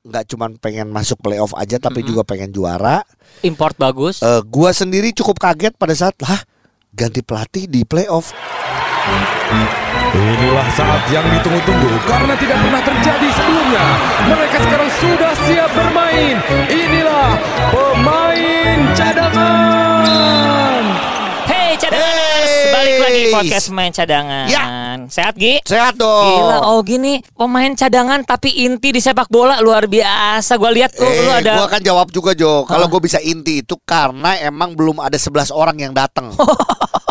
nggak cuman pengen masuk playoff aja tapi Mm-mm. juga pengen juara. Import bagus. Eh, gua sendiri cukup kaget pada saat lah ganti pelatih di playoff. Inilah saat yang ditunggu-tunggu karena tidak pernah terjadi sebelumnya. Mereka sekarang sudah siap bermain. Inilah pemain cadangan. Hey cadanganers, Hey. balik lagi podcast main cadangan. Ya. Sehat Gi? Sehat dong. Gila, oh gini pemain cadangan tapi inti di sepak bola luar biasa. Gua lihat lu, eh, lu ada gua kan jawab juga Jo. Kalau Hah? gue bisa inti itu karena emang belum ada 11 orang yang datang.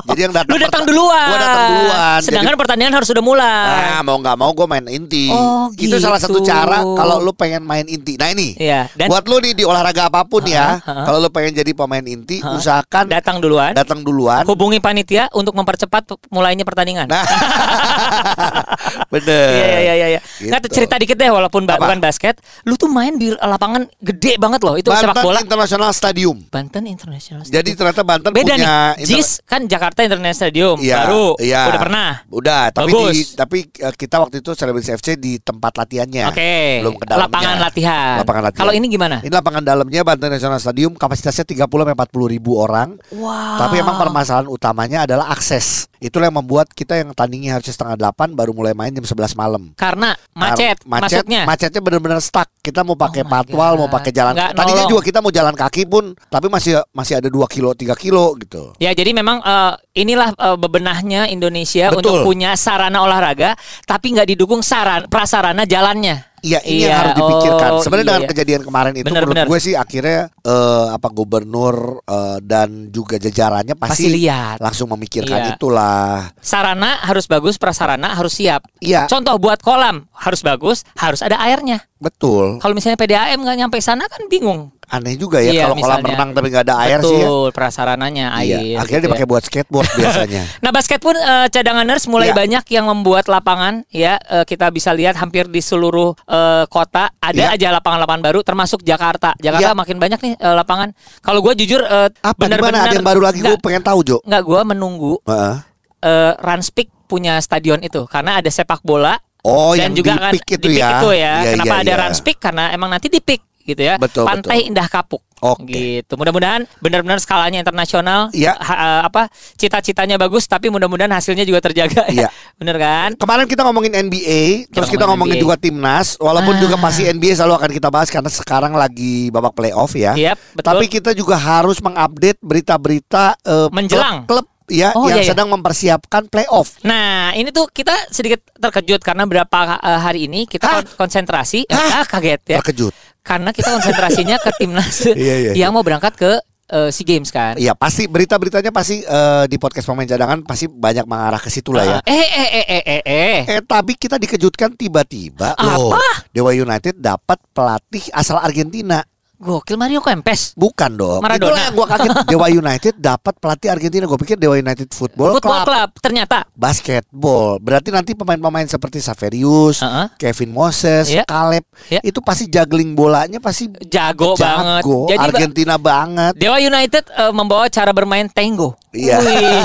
Jadi yang datang lu datang duluan. Gua datang duluan. Sedangkan pertandingan harus sudah mulai. Ah, mau nggak mau gue main inti. Oh, Itu salah satu gitu. cara kalau lu pengen main inti. Nah ini, Iya, dan buat lu nih di olahraga apa pun ya, Ha, ha. kalau lu pengen jadi pemain inti, Ha. usahakan datang duluan. datang duluan. Hubungi panitia untuk mempercepat mulainya pertandingan. Nah, bener. Iya iya iya iya. Nggak Gitu. cerita dikit deh walaupun Apa? bukan basket, lu tuh main di lapangan gede banget loh. Itu sepak Banten bola. International Stadium. Banten International Stadium. Jadi ternyata Banten beda punya nih. JIS kan Jakarta International Stadium Iya, baru. iya. Udah pernah. Udah, tapi Bagus. di, tapi eh, kita waktu itu Celebrity FC di tempat latihannya. Oke. Belum ke dalamnya. Lapangan latihan. Lapangan latihan. Kalau ini gimana? Ini lapangan dalamnya Banten National Stadium kapasitasnya 30 sampai 40 ribu orang. Wow. Tapi emang permasalahan utamanya adalah akses. Itulah yang membuat kita yang tandingnya harusnya setengah 8 baru mulai main jam 11 malam. karena macet, Kar- macet masuknya. macetnya benar-benar stuck. Kita mau pakai Oh patwal, God. mau pakai jalan. Nggak Tadinya nolong. juga kita mau jalan kaki pun, tapi masih masih ada 2 kilo, 3 kilo gitu. Ya jadi memang eh, inilah eh, bebenahnya Indonesia Betul. untuk punya sarana olahraga, tapi nggak didukung saran prasarana jalannya. Iya, ini Iya, yang harus dipikirkan. oh, Sebenarnya iya, dengan iya. kejadian kemarin itu Benar, menurut benar. gue sih akhirnya eh, apa gubernur eh, dan juga jajarannya Pasti pasti, lihat. langsung memikirkan Iya. itulah. Sarana harus bagus, prasarana harus siap. Iya, Contoh buat kolam harus bagus, harus ada airnya. betul. Kalau misalnya PDAM nggak nyampe sana kan bingung. Aneh juga ya Iya, kalau kolam renang tapi nggak ada air Betul, sih ya. prasarananya Iya, air. akhirnya gitu ya. dipakai buat skateboard biasanya. Nah basket pun eh, cadanganers mulai Iya. banyak yang membuat lapangan ya eh, kita bisa lihat hampir di seluruh eh, kota ada Iya. aja lapangan-lapangan baru termasuk Jakarta. Jakarta Iya. makin banyak nih eh, lapangan. Kalau gue jujur eh, Apa benar-benar ada yang baru lagi gue pengen tahu Jo. nggak gue menunggu Heeh. eh, Ranspik punya stadion itu karena ada sepak bola Oh, dan yang juga di kan itu di ya. itu ya. Iya, Kenapa iya, ada iya. Ranspik karena emang nanti di pick gitu ya. Betul, Pantai betul. Indah Kapuk. Oke. Gitu. Mudah-mudahan benar-benar skalanya internasional. Iya. Ha- eh, apa cita-citanya bagus tapi mudah-mudahan hasilnya juga terjaga. ya. Iya. Bener kan? Kemarin kita ngomongin NBA, terus kita ngomongin NBA. juga timnas, walaupun Ah. juga pasti NBA selalu akan kita bahas karena sekarang lagi babak playoff ya. Yap, betul. Tapi kita juga harus mengupdate berita-berita eh, Menjelang. klub, klub ya Oh, yang iya, iya. sedang mempersiapkan playoff. Nah, ini tuh kita sedikit terkejut karena berapa eh, hari ini kita Hah? kon- konsentrasi, Hah? ah kaget ya, Terkejut. Karena kita konsentrasinya ke timnas Iya, iya, yang mau berangkat ke eh, Sea Games kan. Iya pasti berita-beritanya pasti eh, di podcast pemain cadangan pasti banyak mengarah ke situ lah ya. Eh eh eh eh eh eh. Eh tapi kita dikejutkan tiba-tiba loh. Dewa United dapat pelatih asal Argentina. Gokil Mario Kempes. Bukan dong. Maradona. Itulah yang gua kaget. Dewa United dapat pelatih Argentina. Gue pikir Dewa United Football, Football Club. Club ternyata. Basketball. Berarti nanti pemain-pemain seperti Saverius, Heeh. Kevin Moses, Iya. Caleb, Iya. itu pasti juggling bolanya pasti Jago, banget. jago. Jadi Ba- Argentina banget. Dewa United eh, membawa cara bermain tango. Iya. Wih.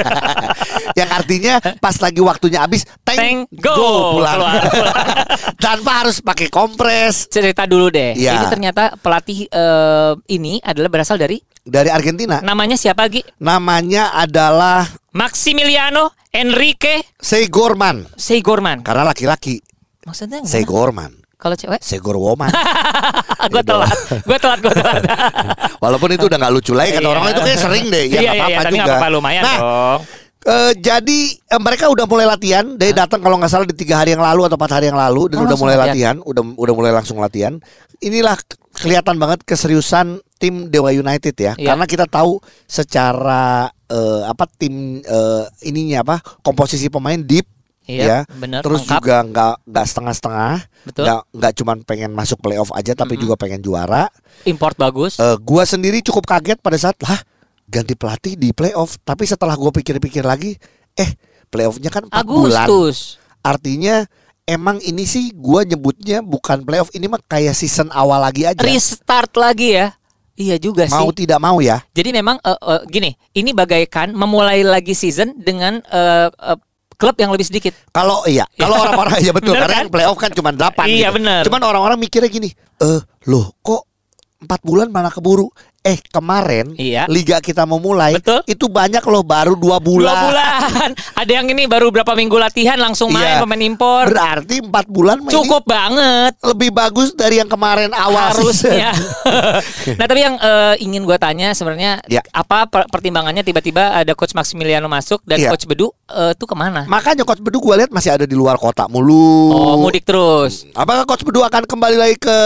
yang artinya pas lagi waktunya habis tank, Tango pulang. keluar, keluar. Tanpa harus pakai kompres Cerita dulu deh. Iya. Ini ternyata pelatih eh, ini adalah berasal dari dari Argentina. namanya siapa Gi? Namanya adalah Maximiliano Enrique Segorman Seigorman. karena laki-laki Maksudnya? Segorman. Kalau cewek? Segor woman. gue telat. Gue telat, gue telat. Walaupun itu udah nggak lucu lagi kata Iya. orang itu kayak sering deh. Ya iya, nggak iya, apa-apa juga. nggak apa-apa lumayan nah, dong. eh, jadi eh, mereka udah mulai latihan. Dari datang kalau nggak salah di tiga hari yang lalu atau empat hari yang lalu dan Oh, udah mulai latihan. latihan. Udah udah mulai langsung latihan. Inilah kelihatan banget keseriusan tim Dewa United ya. Iya. Karena kita tahu secara eh, apa tim eh, ininya apa komposisi pemain deep Iya, ya. benar. Terus lengkap. juga nggak nggak setengah-setengah, nggak nggak cuman pengen masuk playoff aja, tapi juga pengen juara. Import bagus. Eh, gua sendiri cukup kaget pada saat lah ganti pelatih di playoff. Tapi setelah gua pikir-pikir lagi, eh playoffnya kan 4 bulan. Artinya emang ini sih gua nyebutnya bukan playoff, ini mah kayak season awal lagi aja. Restart lagi ya. Iya juga mau sih. tidak mau ya. Jadi memang eh, eh, gini, ini bagaikan memulai lagi season dengan eh, eh, klub yang lebih sedikit. Kalau iya, kalau orang-orang ya betul Bener karena kan? playoff kan cuma 8 Iya, gitu. bener. Cuman orang-orang mikirnya gini, "Eh, loh kok empat bulan mana keburu?" Eh, kemarin Iya. liga kita mau mulai, Betul. itu banyak loh baru dua bulan. Dua bulan. Ada yang ini baru berapa minggu latihan langsung main Iya. pemain impor. Berarti empat bulan mah ini Cukup banget. lebih bagus dari yang kemarin awal harusnya. nah tapi yang eh, ingin gue tanya sebenarnya Ya. apa per- pertimbangannya tiba-tiba ada coach Maximiliano masuk dan Iya. coach Bedu eh, tuh ke mana? Makanya coach Bedu gue lihat masih ada di luar kota mulu. Oh mudik terus. Apakah coach Bedu akan kembali lagi ke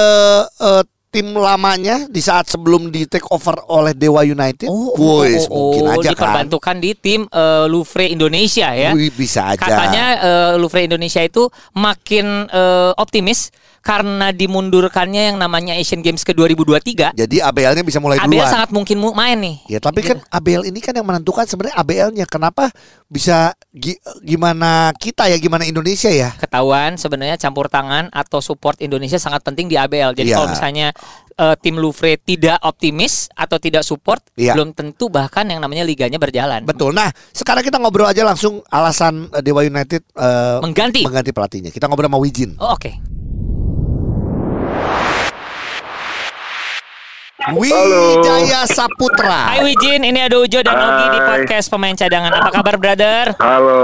eh, tim lamanya di saat sebelum di take over oleh Dewa United? Wih, mungkin aja kan. diperbantukan di tim eh, Louvre Indonesia ya. Wih, bisa aja. Katanya eh, Louvre Indonesia itu makin eh, optimis karena dimundurkannya yang namanya Asian Games ke 2023. Jadi ABL-nya bisa mulai ABL duluan. sangat mungkin mu- main nih. Ya, tapi kan ABL ini kan yang menentukan sebenarnya ABL-nya. Kenapa bisa gi- gimana kita ya, gimana Indonesia ya? ketahuan sebenarnya campur tangan atau support Indonesia sangat penting di ABL. Jadi Iya. kalau misalnya eh, tim Louvre tidak optimis atau tidak support, Iya. belum tentu bahkan yang namanya liganya berjalan. Betul. Nah, sekarang kita ngobrol aja langsung alasan eh, Dewa United eh, Mengganti. mengganti pelatihnya. Kita ngobrol sama Wijin. Oh, Oke. Wijaya Saputra. Hai Wijin, ini ada Ujo dan Ogi di podcast pemain cadangan. Apa kabar, brother? Halo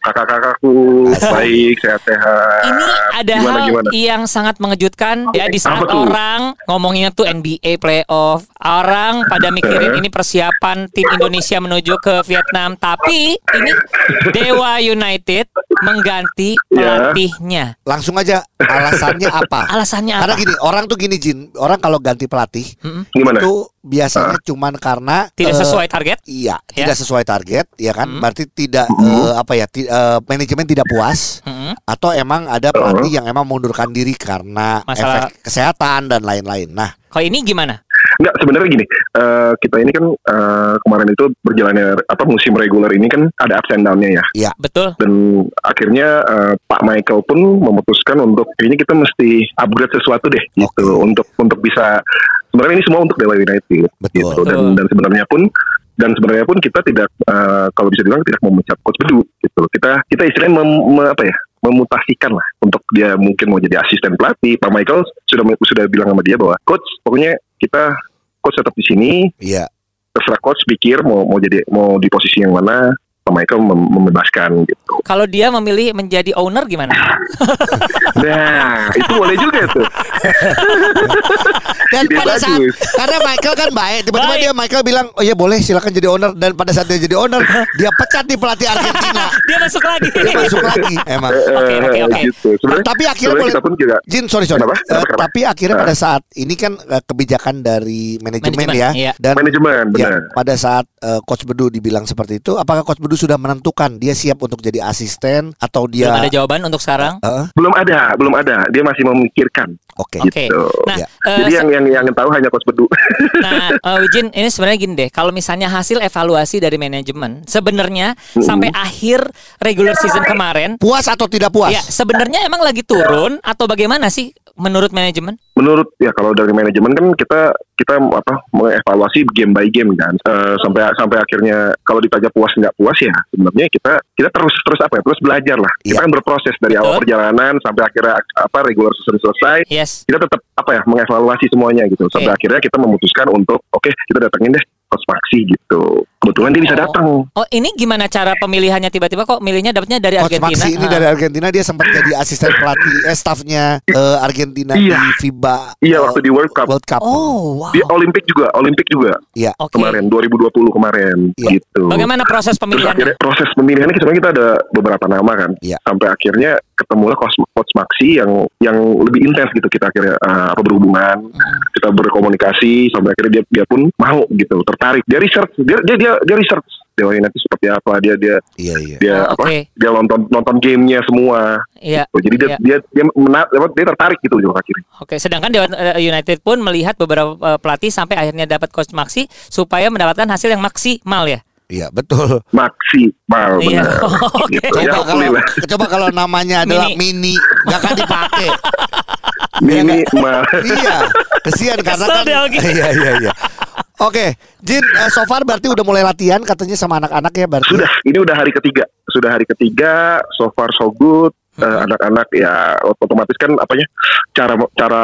kakak-kakakku, baik sehat-sehat. Ini ada gimana, hal gimana? yang sangat mengejutkan ya di saat orang ngomonginnya tuh NBA playoff, orang pada mikirin ini persiapan tim Indonesia menuju ke Vietnam, tapi ini Dewa United mengganti Ya. pelatihnya. Langsung aja alasannya apa? Alasannya Karena apa? gini, orang tuh gini Jin, orang kalau ganti pelatih Gimana? itu biasanya cuman karena Tidak eh, sesuai target? Iya, Ya. tidak sesuai target, ya kan? Hmm. Berarti tidak eh, apa ya? ti- eh, manajemen tidak puas Mm-mm. atau emang ada pelatih yang emang mundurkan diri karena Masalah- efek kesehatan dan lain-lain. Nah, Kalau ini gimana? Enggak, sebenarnya gini, eh, kita ini kan eh, kemarin itu berjalannya apa musim reguler ini kan ada ups and down-nya ya. Betul? Dan akhirnya eh, Pak Michael pun memutuskan untuk ini kita mesti upgrade sesuatu deh gitu untuk untuk bisa sebenarnya ini semua untuk Dewa United Betul. gitu dan dan sebenarnya pun dan sebenarnya pun kita tidak eh, kalau bisa dibilang tidak memecat coach Bedu gitu. Kita kita istilahnya mem, me- apa ya? memutasikan lah untuk dia mungkin mau jadi asisten pelatih. Pak Michael sudah sudah bilang sama dia bahwa coach pokoknya kita coach tetap di sini iya. terserah coach pikir mau mau jadi mau di posisi yang mana Michael mem- membebaskan gitu. Kalau dia memilih menjadi owner gimana? Nah itu boleh juga tuh. Dan Ide pada saat bagus. karena Michael kan baik, tiba-tiba dia Michael bilang, "Oh iya boleh, silakan jadi owner." Dan pada saat dia jadi owner, dia pecat di pelatih Argentina. dia masuk lagi. dia masuk lagi emang. Oke, oke, Eh, oke. Gitu. Tapi akhirnya boleh- kita pun juga Jin, sorry sorry. Kenapa? Eh, Kenapa, kenapa? tapi akhirnya Ah. pada saat ini kan eh, kebijakan dari manajemen, Manajemen, ya, iya. dan manajemen ya, benar. pada saat eh, coach Bedu dibilang seperti itu, apakah coach Bedu sudah menentukan dia siap untuk jadi asisten atau dia? Belum ada jawaban untuk sekarang. Heeh, Belum ada, belum ada. Dia masih memikirkan. Oke. Oke. Gitu. Nah, Ya. eh, Jadi yang yang yang tahu hanya coach Bedu. Nah, eh, Wijin, ini sebenarnya gini deh. Kalau misalnya hasil evaluasi dari manajemen, sebenarnya sampai akhir regular season kemarin, Puas atau tidak puas? ya sebenarnya emang lagi turun atau bagaimana sih menurut manajemen? Menurut ya kalau dari manajemen kan kita kita apa mengevaluasi game by game kan Eh, sampai sampai akhirnya kalau ditanya puas nggak puas ya sebenarnya kita kita terus terus apa ya terus belajar lah kita Iya. kan berproses dari Betul. awal perjalanan sampai akhirnya apa regular season selesai Yes. kita tetap apa ya mengevaluasi semuanya gitu sampai Oke. akhirnya kita memutuskan untuk oke kita datengin deh coach Maxi gitu kebetulan dia bisa Oh. datang Oh, ini gimana cara pemilihannya tiba-tiba kok milihnya dapatnya dari Coach Argentina? Maxi ini Ah. dari Argentina dia sempat jadi asisten pelatih eh staffnya eh, Argentina Iya. di FIBA iya eh, waktu di World Cup World Cup. Oh, wow. di Olimpik juga Olimpik juga Iya. Oke. kemarin 2020 kemarin Iya. gitu Bagaimana proses akhirnya proses pemilihannya sebenarnya kita ada beberapa nama kan. Iya. Sampai akhirnya ketemulah coach, coach Maxi yang yang lebih intens gitu kita akhirnya uh, apa berhubungan, kita berkomunikasi sampai akhirnya dia dia pun mau gitu, tertarik. Dia research, dia dia dia, dia research Dewa United seperti apa, dia dia Iya iya. dia Oh, apa? oke. Dia nonton nonton gamenya semua. Iya. Gitu. Jadi dia Iya. dia dia mena- apa, dia tertarik gitu loh akhirnya. Oke, sedangkan Dewa eh, United pun melihat beberapa eh, pelatih sampai akhirnya dapat coach Maxi supaya mendapatkan hasil yang maksimal ya. Iya betul. Maxi, mal Iya. benar. Oke. Gitu. Ya, Coba kalau alhamdulillah. coba kalau namanya adalah Mini. mini, nggak akan dipakai. Mini mal. iya, kesian karena kan. Iya iya iya. Oke, Jin, eh, so far berarti udah mulai latihan katanya sama anak-anak ya berarti. Sudah, ini udah hari ketiga sudah hari ketiga, so far so good. Hmm. Anak-anak ya otomatis kan apanya cara cara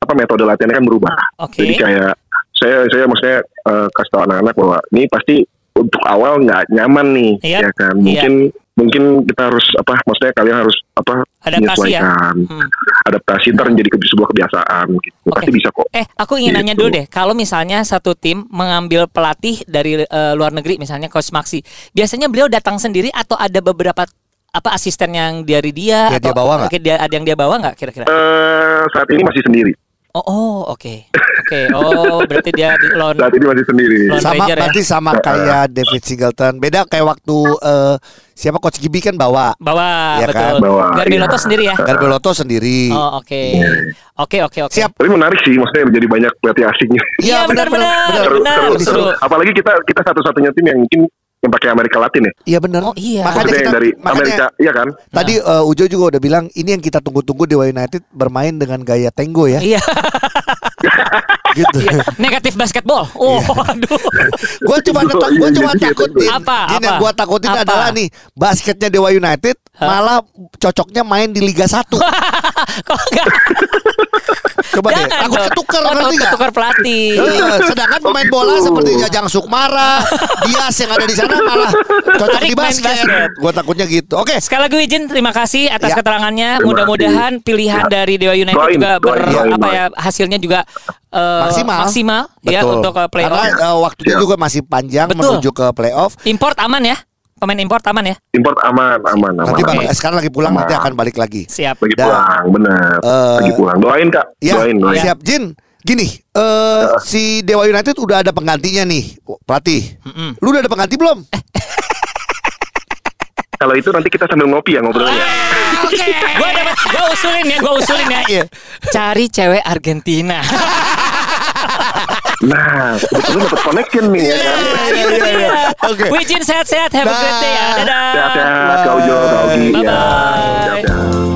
apa metode latihannya kan berubah. Oke. Jadi kayak saya saya maksudnya eh, kasih tahu anak-anak bahwa ini pasti untuk awal nggak nyaman nih, Iya. ya kan? Iya. Mungkin mungkin kita harus apa? Maksudnya kalian harus apa? Adaptasi ya. menyesuaikan. Hmm. Adaptasi ntar menjadi ke- sebuah kebiasaan gitu. Oke. Pasti bisa kok. Eh, aku ingin nanya Gitu. dulu deh. Kalau misalnya satu tim mengambil pelatih dari eh, luar negeri, misalnya Coach Maxi, biasanya beliau datang sendiri atau ada beberapa apa asisten yang dari dia Ya, atau dia bawa? Oke, dia ada yang dia bawa nggak kira-kira? Eh, saat ini masih sendiri. Oh, oh, oke. Oke. Oh, berarti dia di lon. Saat ini masih sendiri. Lon Sama Ranger ya? berarti sama kayak David Singleton. Beda kayak waktu eh, siapa coach Gibi kan bawa. Bawa, Iya kan? betul. Bawa, Garbiloto iya. sendiri ya. Garbeloto sendiri. Oh, oke. Oke, oke, oke. Siap. Tapi menarik sih, maksudnya jadi banyak pelatih asingnya. Iya, benar, benar, benar. seru. Apalagi kita kita satu-satunya tim yang mungkin yang pakai Amerika Latin ya. Iya benar. Oh, iya. Makanya Maksudnya kita yang dari makanya Amerika, iya kan? Tadi eh, Ujo juga udah bilang ini yang kita tunggu-tunggu Dewa United bermain dengan gaya tango ya. Iya. gitu. Negatif basketball. Oh, aduh. gue cuma Itu, gue iya, cuma iya, takut iya. Apa, yang apa? gue takutin Apa? adalah nih basketnya Dewa United malah cocoknya main di Liga 1 Kok enggak? Coba deh Jangan takut dong. ketukar Oh, ngerti takut nggak? ketukar pelatih. Sedangkan pemain bola seperti Jajang Sukmara, Dias yang ada di sana malah cocok Tarik di basket. basket. Gue takutnya gitu. Oke, Sekali lagi izin terima kasih atas Ya. keterangannya. Mudah-mudahan pilihan Ya. dari Dewa United Doain, juga ber doain, apa ya hasilnya juga eh, maksimal. maksimal ya Betul. untuk ke playoff. Karena eh, waktunya Siap. juga masih panjang Betul. menuju ke playoff. Import aman ya? Pemain import aman ya? Import aman, aman, aman. Nanti aman. bang, sekarang lagi pulang Aman. nanti akan balik lagi. Siap. Lagi Dan- pulang, bener. Eh, Lagi pulang. Doain kak, Ya, doain, doain. siap Jin. Gini, eh si Dewa United udah ada penggantinya nih, pelatih. Mm-mm. Lu udah ada pengganti belum? Kalau itu nanti kita sambil ngopi ya ngobrolnya. Oke. Gua dapat gua usulin ya, gua usulin ya. Iya. Cari cewek Argentina. Nah, kebetulan dapat connection nih ya kan. Iya, iya, iya. Oke. Wijin sehat-sehat, have a great day ya. Dadah. Sehat-sehat, Kak Ujo, Kak Ogi. ya. Bye-bye.